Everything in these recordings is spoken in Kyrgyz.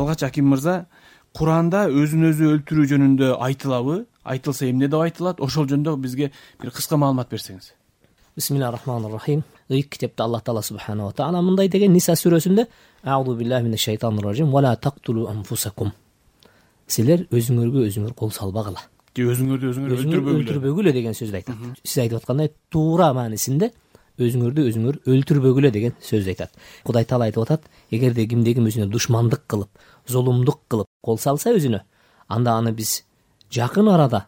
алгач аким мырза куранда өзүн өзү өлтүрүү жөнүндө айтылабы айтылса эмне деп айтылат ошол жөнүндө бизге бир кыска маалымат берсеңиз. Бисмилля рахмани рахим ыйык китепте аллах таала субханала таала мындай деген ниса сүрөсүндө силер өзүңөргө өзүңөр кол салбагыла. Же өзүңөрдү өзүңөр өлтүрбөгүлө. өлтүрбөгүлө деген сөздү айтат. Сиз айтып аткандай туура маанисинде өзүңөрдү өзүңөр өлтүрбөгүлө деген сөздү айтат. Кудай таала айтып атат эгерде кимде ким өзүнө душмандык кылып зулумдук кылып кол салса өзүнө анда аны биз жакын арада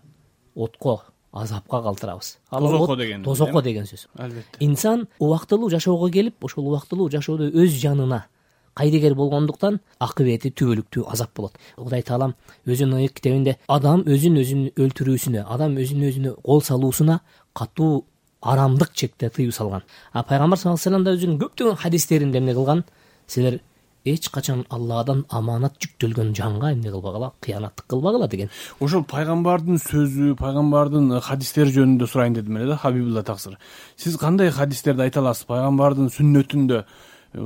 отко азапка калтырабыз. Тозокко деген тозокко деген сөз. Албетте. Инсан убактылуу жашоого келип ошол убактылуу жашоодо өз жанына кайдыгер болгондуктан акыбети түбөлүктүү азап болот. Кудай таалам өзүнүн ыйык китебинде адам өзүн өзүн өлтүрүүсүнө адам өзүн өзүнө кол салуусуна катуу арамдык чекте тыюу салган. А пайгамбар алейи вассалам да өзүнүн көптөгөн хадистеринде эмне кылган? Силер эч качан алладан аманат жүктөлгөн жанга эмне кылбагыла? Кыянаттык кылбагыла деген. Ошол пайгамбардын сөзү пайгамбардын хадистери жөнүндө сурайын дедим эле да хабибулла таксыр. Сиз кандай хадистерди айта аласыз? Пайгамбардын сүннөтүндө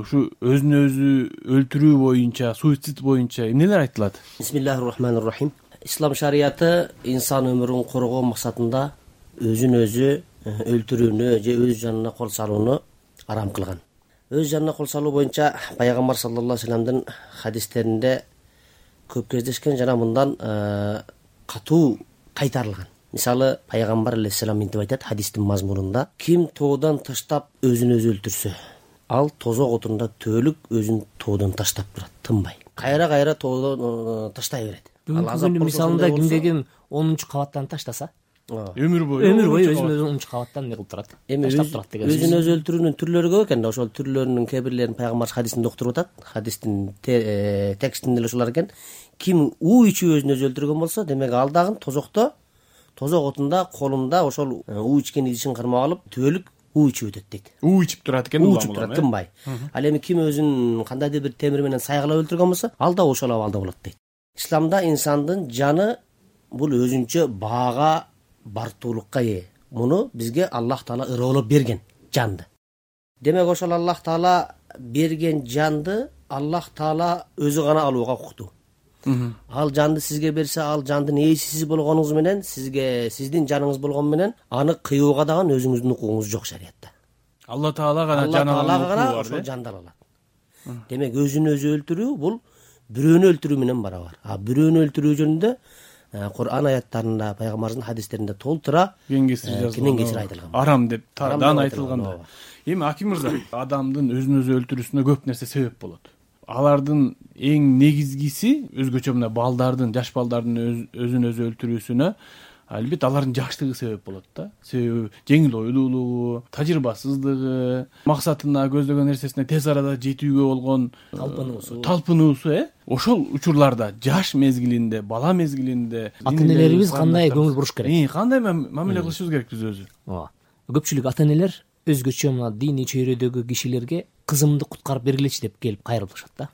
ушу өзүн өзү өлтүрүү боюнча суицид боюнча эмнелер айтылат? Бисмиллахи рахмани рахим ислам шарыяты инсан өмүрүн коргоо максатында өзүн өзү өлтүрүүнү же өз жанына кол салууну арам кылган. Өз жанына кол салуу боюнча пайгамбар саллаллаху алейи вассаламдын хадистеринде көп кездешкен жана мындан э, катуу кайтарылган. Мисалы пайгамбар алейхисалам мынтип айтат хадистин мазмунунда. Ким тоодан таштап өзүн өзү өлтүрсө ал тозок отунда түбөлүк өзүн тоодон таштап турат тынбай. Кайра кайра тоодон э, таштай берет бүгүнкү күндүн мисалында ким онунчу кабаттан таштаса өмүр бою өмүр бою өзүн өзү онунчу кабаттан эмне кылып турат? Эми таштап турат деген сөз. өзүн өзү өлтүрүүнүн түрлөрү көп экен да. Ошол түрлөрүнүн кээ бирлерин пайгамбарыбыз хадисинде уктуруп атат. Хадистин э, текстинде эле ушулар экен ким уу ичип өзүн өзү өлтүргөн болсо демек ал дагы тозокто тозок отунда колунда ошол э, уу ичкен идишин кармап алып түбөлүк уу ичип өтөт дейт. Уу ичип турат экен уу ичип турат э? тынбай ал эми ким өзүн кандайдыр бир темир менен сайгылап өлтүргөн болсо ал да ошол абалда болот дейт. Исламда инсандын жаны бул өзүнчө баага бартуулукка ээ. Муну бизге аллах таала ыраболоп берген жанды. Демек ошол аллах таала берген жанды аллах таала өзү гана алууга укуктуу ал жанды сизге берсе ал жандын ээси сиз болгонуңуз менен сизге сиздин жаныңыз болгону менен аны кыюуга дагы өзүңүздүн укугуңуз жок шариятта. Алла таала гана алла таала гана ошол жанды ала алат. Демек өзүн өзү өлтүрүү бул бирөөнү өлтүрүү менен барабар. А бирөөнү өлтүрүү жөнүндө куран аяттарында пайгамбарыбыздын хадистеринде толтура кеңесир э, жазылган кеңесир айтылган. Арам деп даана айтылган да. эми аким мырза адамдын өзүн өзү өлтүрүүсүнө көп нерсе себеп болот. Алардын эң негизгиси өзгөчө мына балдардын жаш балдардын өзүн өзү өлтүрүүсүнө албетте алардын жаштыгы себеп болот да. Себеби жеңил ойлуулугу тажрыйбасыздыгы максатына көздөгөн нерсесине тез арада жетүүгө болгон э, талпынуусу. талпынуусу э? Ошол учурларда жаш мезгилинде бала мезгилинде ата энелерибиз кандай көңүл буруш керек? Кандай мамиле кылышыбыз керекпиз өзү? Ооба. Көпчүлүк ата энелер өзгөчө мына диний чөйрөдөгү кишилерге кызымды куткарып бергилечи деп келип кайрылышат да.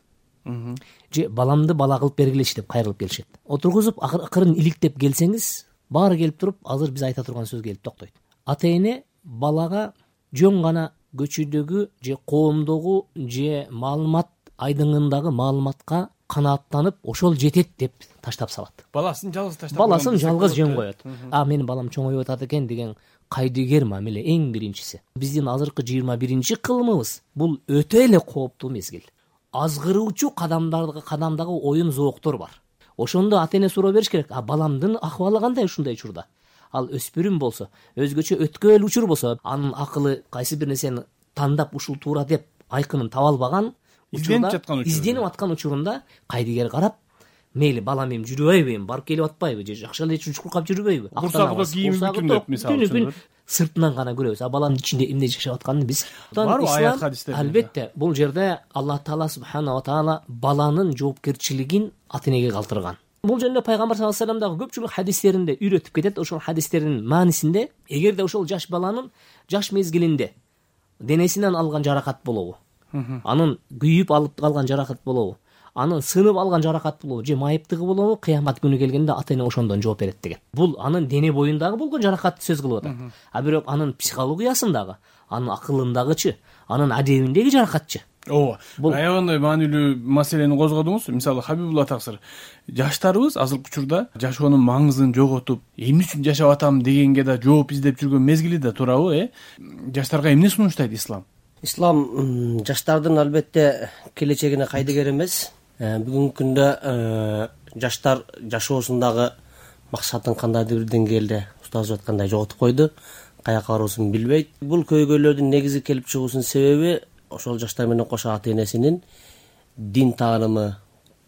Же баламды бала кылып бергилечи деп кайрылып келишет. Отургузуп акырын иликтеп келсеңиз баары келип туруп азыр биз айта турган сөз келип токтойт. Ата эне балага жөн гана көчөдөгү же коомдогу же маалымат айдыңындагы маалыматка канааттанып ошол жетет деп таштап салат. Баласын жалгыз таштап баласын жалгыз жөн коет. а менин балам чоңоюп атат экен деген кайдыгер мамиле эң биринчиси. Биздин азыркы жыйырма биринчи кылымыбыз бул өтө эле кооптуу мезгил. Азгыруучу кадамдагы оюн зооктор бар ошондо ата эне суроо бериш керек. А баламдын акыбалы кандай ушундай учурда? Ал өспүрүм болсо өзгөчө өткөөл учур болсо анын акылы кайсы бир нерсени тандап ушул туура деп айкынын таба албаган изденип жаткан учурда изденип аткан учурунда кайдыгер карап мейли балам эми жүрбөйбү эми барып келип атпайбы же акча эле чуркап жүрбөйбү? Курсагы кийими бүтүн деп мисалы күнү күн сыртынан гана көрөбүз. А баланын ичинде эмне жашап атканын биз барбы аят хадистер албетте бул жерде аллах таала субханала таала баланын жоопкерчилигин ата энеге калтырган. Бул жөнүндө пайгамбар саллаллу алейи вассалам дагы көпчүлүк хадистеринде үйрөтүп кетет. Ошол хадистердин маанисинде эгерде ошол жаш баланын жаш мезгилинде денесинен алган жаракат болобу анын күйүп алып калган жаракат болобу анын сынып алган жаракаты болобу же майыптыгы болобу кыямат күнү келгенде ата эне ошондон жооп берет деген. Бул анын дене боюндагы болгон жаракатты сөз кылып атат. А бирок анын психологиясындагы анын акылындагычы анын адебиндеги жаракатчы. Ооба Бул- аябагандай маанилүү маселени козгодуңуз? Мисалы хабибулла таксыр жаштарыбыз азыркы учурда жашоонун маңызын жоготуп эмне үчүн жашап атам дегенге да жооп издеп жүргөн мезгили да туурабы э? Жаштарга эмне сунуштайт ислам? Ислам жаштардын албетте келечегине кайдыгер эмес бүгүнкү күндө э, жаштар жашоосундагы максатын кандайдыр бир деңгээлде устазыбыз айткандай жоготуп койду каяка баруусун билбейт. Бул көйгөйлөрдүн негизги келип чыгуусунун себеби ошол жаштар менен кошо ата энесинин дин таанымы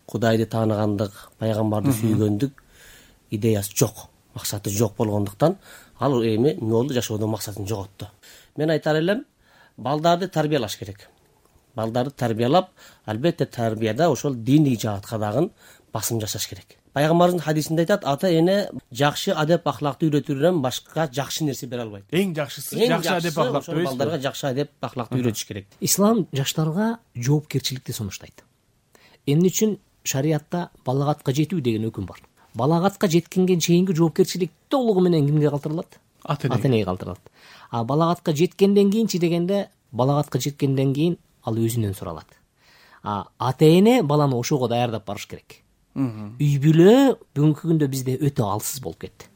кудайды тааныгандык пайгамбарды сүйгөндүк идеясы жок максаты жок болгондуктан ал эми эмне болду? Жашоодон максатын жоготту мен айтар элем балдарды тарбиялаш керек балдарды тарбиялап албетте тарбияда ошол диний жаатка дагы басым жасаш керек. Пайгамбарыбыздын хадисинде айтат ата эне жакшы адеп аклакты үйрөтүүдөн башка жакшы нерсе бере албайт эң жакшысы эң жакшы адеп ошол дебейсизби балдарга жакшы адеп аклакты үйрөтүш керек. Ислам жаштарга жоопкерчиликти сунуштайт. Эмне үчүн шариятта балагатка жетүү деген өкүм бар. Балагатка жеткенге чейинки жоопкерчилик толугу менен кимге калтырылат? Ата энеге. Ата энеге калтырылат. А балагатка жеткенден кийинчи дегенде балагатка жеткенден кийин ал өзүнөн суралат. Ата эне баланы ошого даярдап барыш керек. Үй бүлө бүгүнкү күндө бизде өтө алсыз болуп кетти.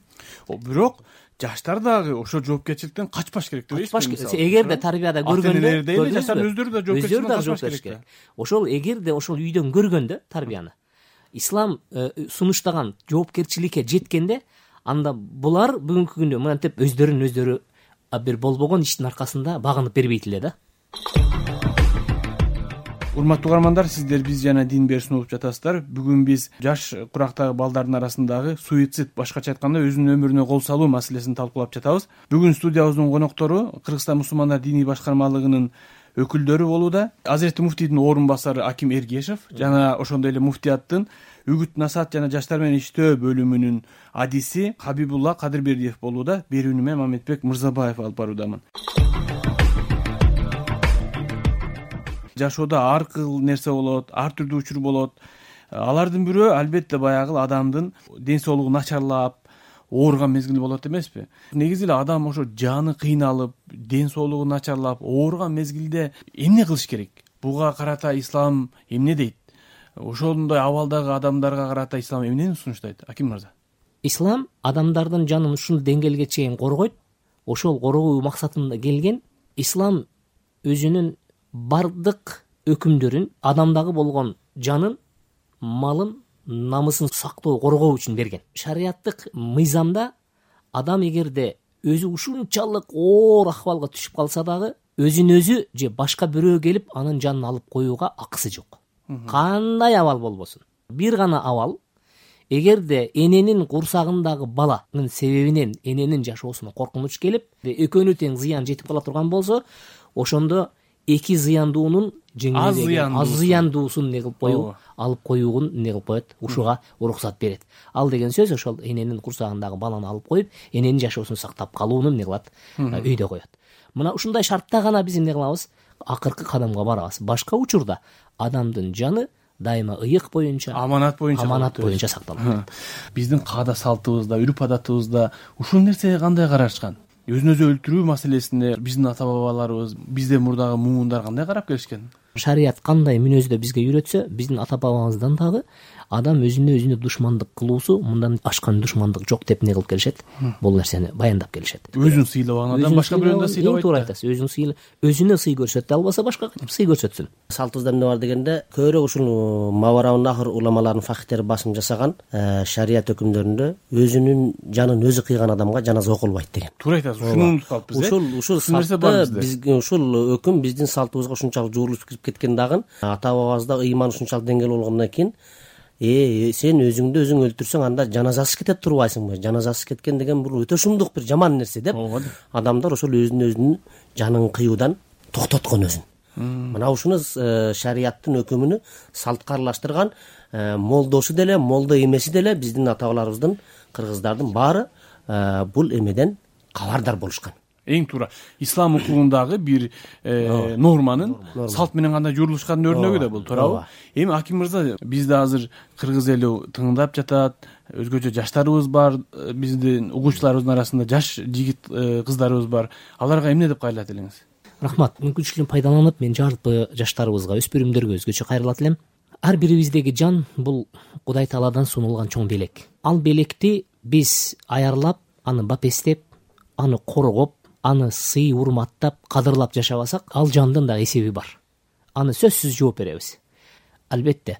Бирок жаштар дагы ошол жоопкерчиликтен качпаш керек качпаш дебейсизби керек. эгерде тарбияда көргөндө энелер деле көрдүңүзбү? жаштардын өздөрү да өздөрү жоопкерчиликтен дагы качпаш жооп керек. ошол эгерде ошол үйдөн көргөндө тарбияны ислам э, сунуштаган жоопкерчиликке жеткенде анда булар бүгүнкү күндө мынтип өздөрүн өздөрү бир болбогон иштин аркасында багынып бербейт эле да урматтуу угармандар сиздер биз жана дин берүүсүн угуп жатасыздар. Бүгүн биз жаш курактагы балдардын арасындагы суицид башкача айтканда өзүнүн өмүрүнө кол салуу маселесин талкуулап жатабыз. Бүгүн студиябыздын коноктору кыргызстан мусулмандар диний башкармалыгынын өкүлдөрү болууда. Азирет муфтийдин орун басары аким эргешев жана ошондой эле муфтияттын үгүт насаат жана жаштар менен иштөө бөлүмүнүн адиси хабибулла кадырбердиев болууда. Берүүнү мен мамедбек мырзабаев алып баруудамын жашоодо ар кыл нерсе болот ар түрдүү учур болот. Алардын бирөө албетте баягы адамдын ден соолугу начарлап ооруган мезгили болот эмеспи. Негизи эле адам ошо жаны кыйналып ден соолугу начарлап ооруган мезгилде эмне кылыш керек? Буга карата ислам эмне дейт? Ошондой абалдагы адамдарга карата ислам эмнени сунуштайт аким мырза? Ислам адамдардын жанын ушул деңгээлге чейин коргойт. Ошол коргоо максатында келген ислам өзүнүн бардык өкүмдөрүн адамдагы болгон жанын малын намысын сактоо коргоо үчүн берген. Шариаттык мыйзамда адам эгерде өзү ушунчалык оор акыбалга түшүп калса дагы өзүн өзү же башка бирөө келип анын жанын алып коюуга акысы жок. Кандай абал болбосун? Бир гана абал. Эгерде эненин курсагындагы баланын себебинен эненин жашоосуна коркунуч келип экөөнө тең зыян жетип кала турган болсо ошондо эки зыяндуунун Аз зыяндуусу. аз зыяндуусун эмне кылып коюу? Алып коюуун эмне кылып коет? Ушуга уруксат берет. Ал деген сөз ошол эненин курсагындагы баланы алып коюп эненин жашоосун сактап калууну эмне кылат? Өйдө коет. Мына ушундай шартта гана биз эмне кылабыз? Акыркы кадамга барабыз. Башка учурда адамдын жаны дайыма ыйык боюнча аманат боюнча аманат боюнча сакталат. Биздин каада салтыбызда үрп адатыбызда ушул нерсеге кандай карашкан өзүн өзү өлтүрүү маселесине биздин ата бабаларыбыз бизден мурдагы муундар кандай карап келишкен шарият кандай мүнөздө бизге үйрөтсө биздин ата бабабыздан дагы адам өзүнө өзүнө душмандык кылуусу мындан ашкан душмандык жок деп эмне кылып келишет? Бул нерсени баяндап келишет. Өзүн сыйлабаган адам башка бирөөнү да сыйлабаган- эң сыйлабайт туура айтасыз өзүн сыйла өзүнө сый көрсөтө албаса башкага кантип сый көрсөтсүн? Салтыбызда эмне бар дегенде көбүрөөк ушул мавараун нахр уламалардын фахтери басым жасаган э, шарият өкүмдөрүндө өзүнүн жанын өзү кыйган адамга жаназа окулбайт деген. Туура айтасыз ушуну унутуп калыппыз э ушул ушул ушул нерсе бар салтты бизде бизге ушул өкүм биздин салтыбызга ушунчалык жуурулуп кирип кеткен дагы ата бабабызда ыйман ушунчалык деңгээл болгондон кийин э сен өзүңдү өзүң өлтүрсөң анда жаназасыз кетет турбайсыңбы жаназасыз кеткен деген бул өтө шумдук бир жаман нерсе деп ооба адамдар ошол өзүн өзүнүн жанын кыюудан токтоткон өзүн мына ушуну э, шариаттын өкүмүнү салтка аралаштырган э, молдосу деле молдо эмеси деле биздин ата бабаларыбыздын кыргыздардын баары э, бул эмеден кабардар болушкан эң туура ислам укугундагы бир э, норманын салт менен кандай журулушканын өрнөгү да бул туурабы? Эми аким мырза бизде азыр кыргыз эли тыңдап жатат өзгөчө жаштарыбыз бар э, биздин угуучуларыбыздын арасында жаш жигит э, кыздарыбыз бар. Аларга эмне деп кайрылат элеңиз? Рахмат. Мүмкүнчүлүктөн пайдаланып мен жалпы жаштарыбызга өспүрүмдөргө өзгөчө кайрылат элем. Ар бирибиздеги жан бул кудай тааладан сунулган чоң белек. Ал белекти биз аярлап аны бапестеп аны коргоп аны сый урматтап кадырлап жашабасак ал жандын дагы эсеби бар. Аны сөзсүз жооп беребиз. Албетте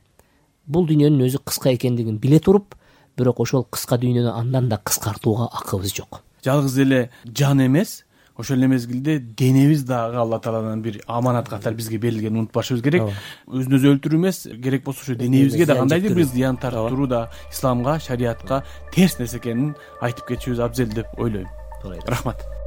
бул дүйнөнүн өзү кыска экендигин биле туруп бирок ошол кыска дүйнөнү андан да кыскартууга акыбыз жок. Жалгыз эле жан эмес ошол эле мезгилде денебиз дагы алла тааладан бир аманат катары бизге берилгенин унутпашыбыз керек. Өзүн өзү өлтүрүү эмес керек болсо ушу денебизге да кандайдыр бир зыян тарттыруу да исламга шариятка терс нерсе экенин айтып кетишибиз абзел деп ойлойм. Туура рахмат